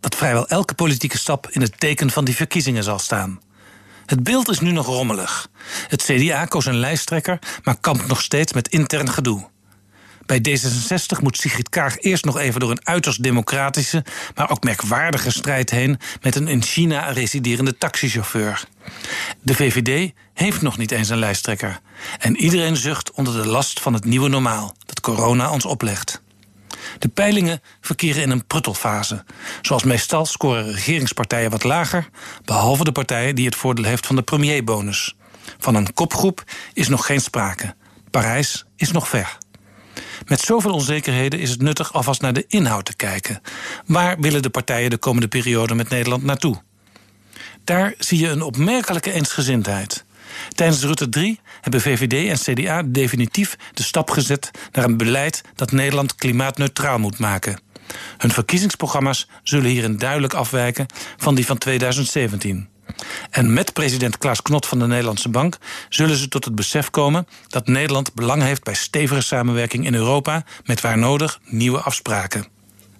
dat vrijwel elke politieke stap in het teken van die verkiezingen zal staan. Het beeld is nu nog rommelig. Het CDA koos een lijsttrekker, maar kampt nog steeds met intern gedoe. Bij D66 moet Sigrid Kaag eerst nog even door een uiterst democratische, maar ook merkwaardige strijd heen met een in China residerende taxichauffeur. De VVD heeft nog niet eens een lijsttrekker. En iedereen zucht onder de last van het nieuwe normaal dat corona ons oplegt. De peilingen verkeren in een pruttelfase. Zoals meestal scoren regeringspartijen wat lager, behalve de partijen die het voordeel heeft van de premierbonus. Van een kopgroep is nog geen sprake. Parijs is nog ver. Met zoveel onzekerheden is het nuttig alvast naar de inhoud te kijken. Waar willen de partijen de komende periode met Nederland naartoe? Daar zie je een opmerkelijke eensgezindheid. Tijdens Rutte 3 hebben VVD en CDA definitief de stap gezet naar een beleid dat Nederland klimaatneutraal moet maken. Hun verkiezingsprogramma's zullen hierin duidelijk afwijken van die van 2017. En met president Klaas Knot van de Nederlandse Bank zullen ze tot het besef komen dat Nederland belang heeft bij stevige samenwerking in Europa met waar nodig nieuwe afspraken.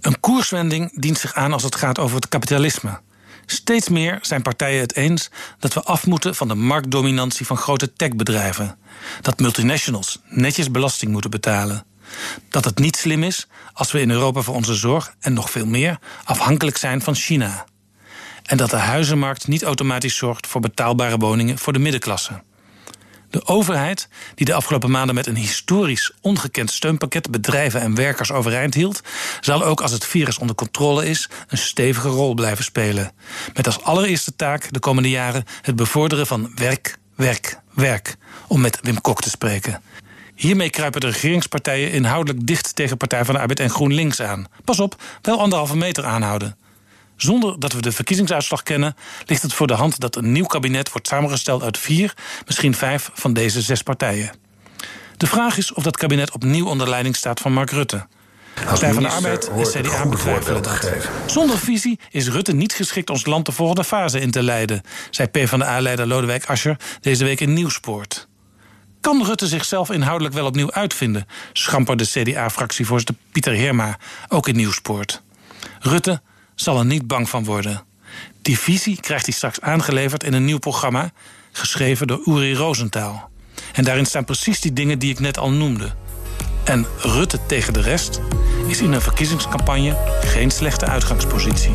Een koerswending dient zich aan als het gaat over het kapitalisme. Steeds meer zijn partijen het eens dat we af moeten van de marktdominantie van grote techbedrijven. Dat multinationals netjes belasting moeten betalen. Dat het niet slim is als we in Europa voor onze zorg en nog veel meer afhankelijk zijn van China. En dat de huizenmarkt niet automatisch zorgt voor betaalbare woningen voor de middenklasse. De overheid, die de afgelopen maanden met een historisch ongekend steunpakket bedrijven en werkers overeind hield, zal ook als het virus onder controle is, een stevige rol blijven spelen. Met als allereerste taak de komende jaren het bevorderen van werk, werk, werk, om met Wim Kok te spreken. Hiermee kruipen de regeringspartijen inhoudelijk dicht tegen Partij van de Arbeid en GroenLinks aan. Pas op, wel anderhalve meter aanhouden. Zonder dat we de verkiezingsuitslag kennen, ligt het voor de hand dat een nieuw kabinet wordt samengesteld uit vier, misschien vijf van deze zes partijen. De vraag is of dat kabinet opnieuw onder leiding staat van Mark Rutte. Partij van de Arbeid en CDA betwijfelen dat. Zonder visie is Rutte niet geschikt ons land de volgende fase in te leiden, zei PvdA-leider Lodewijk Asscher deze week in Nieuwspoort. Kan Rutte zichzelf inhoudelijk wel opnieuw uitvinden, schamperde CDA-fractievoorzitter Pieter Heerma ook in Nieuwspoort. Rutte zal er niet bang van worden. Die visie krijgt hij straks aangeleverd in een nieuw programma, geschreven door Uri Rosenthal. En daarin staan precies die dingen die ik net al noemde. En Rutte tegen de rest is in een verkiezingscampagne geen slechte uitgangspositie.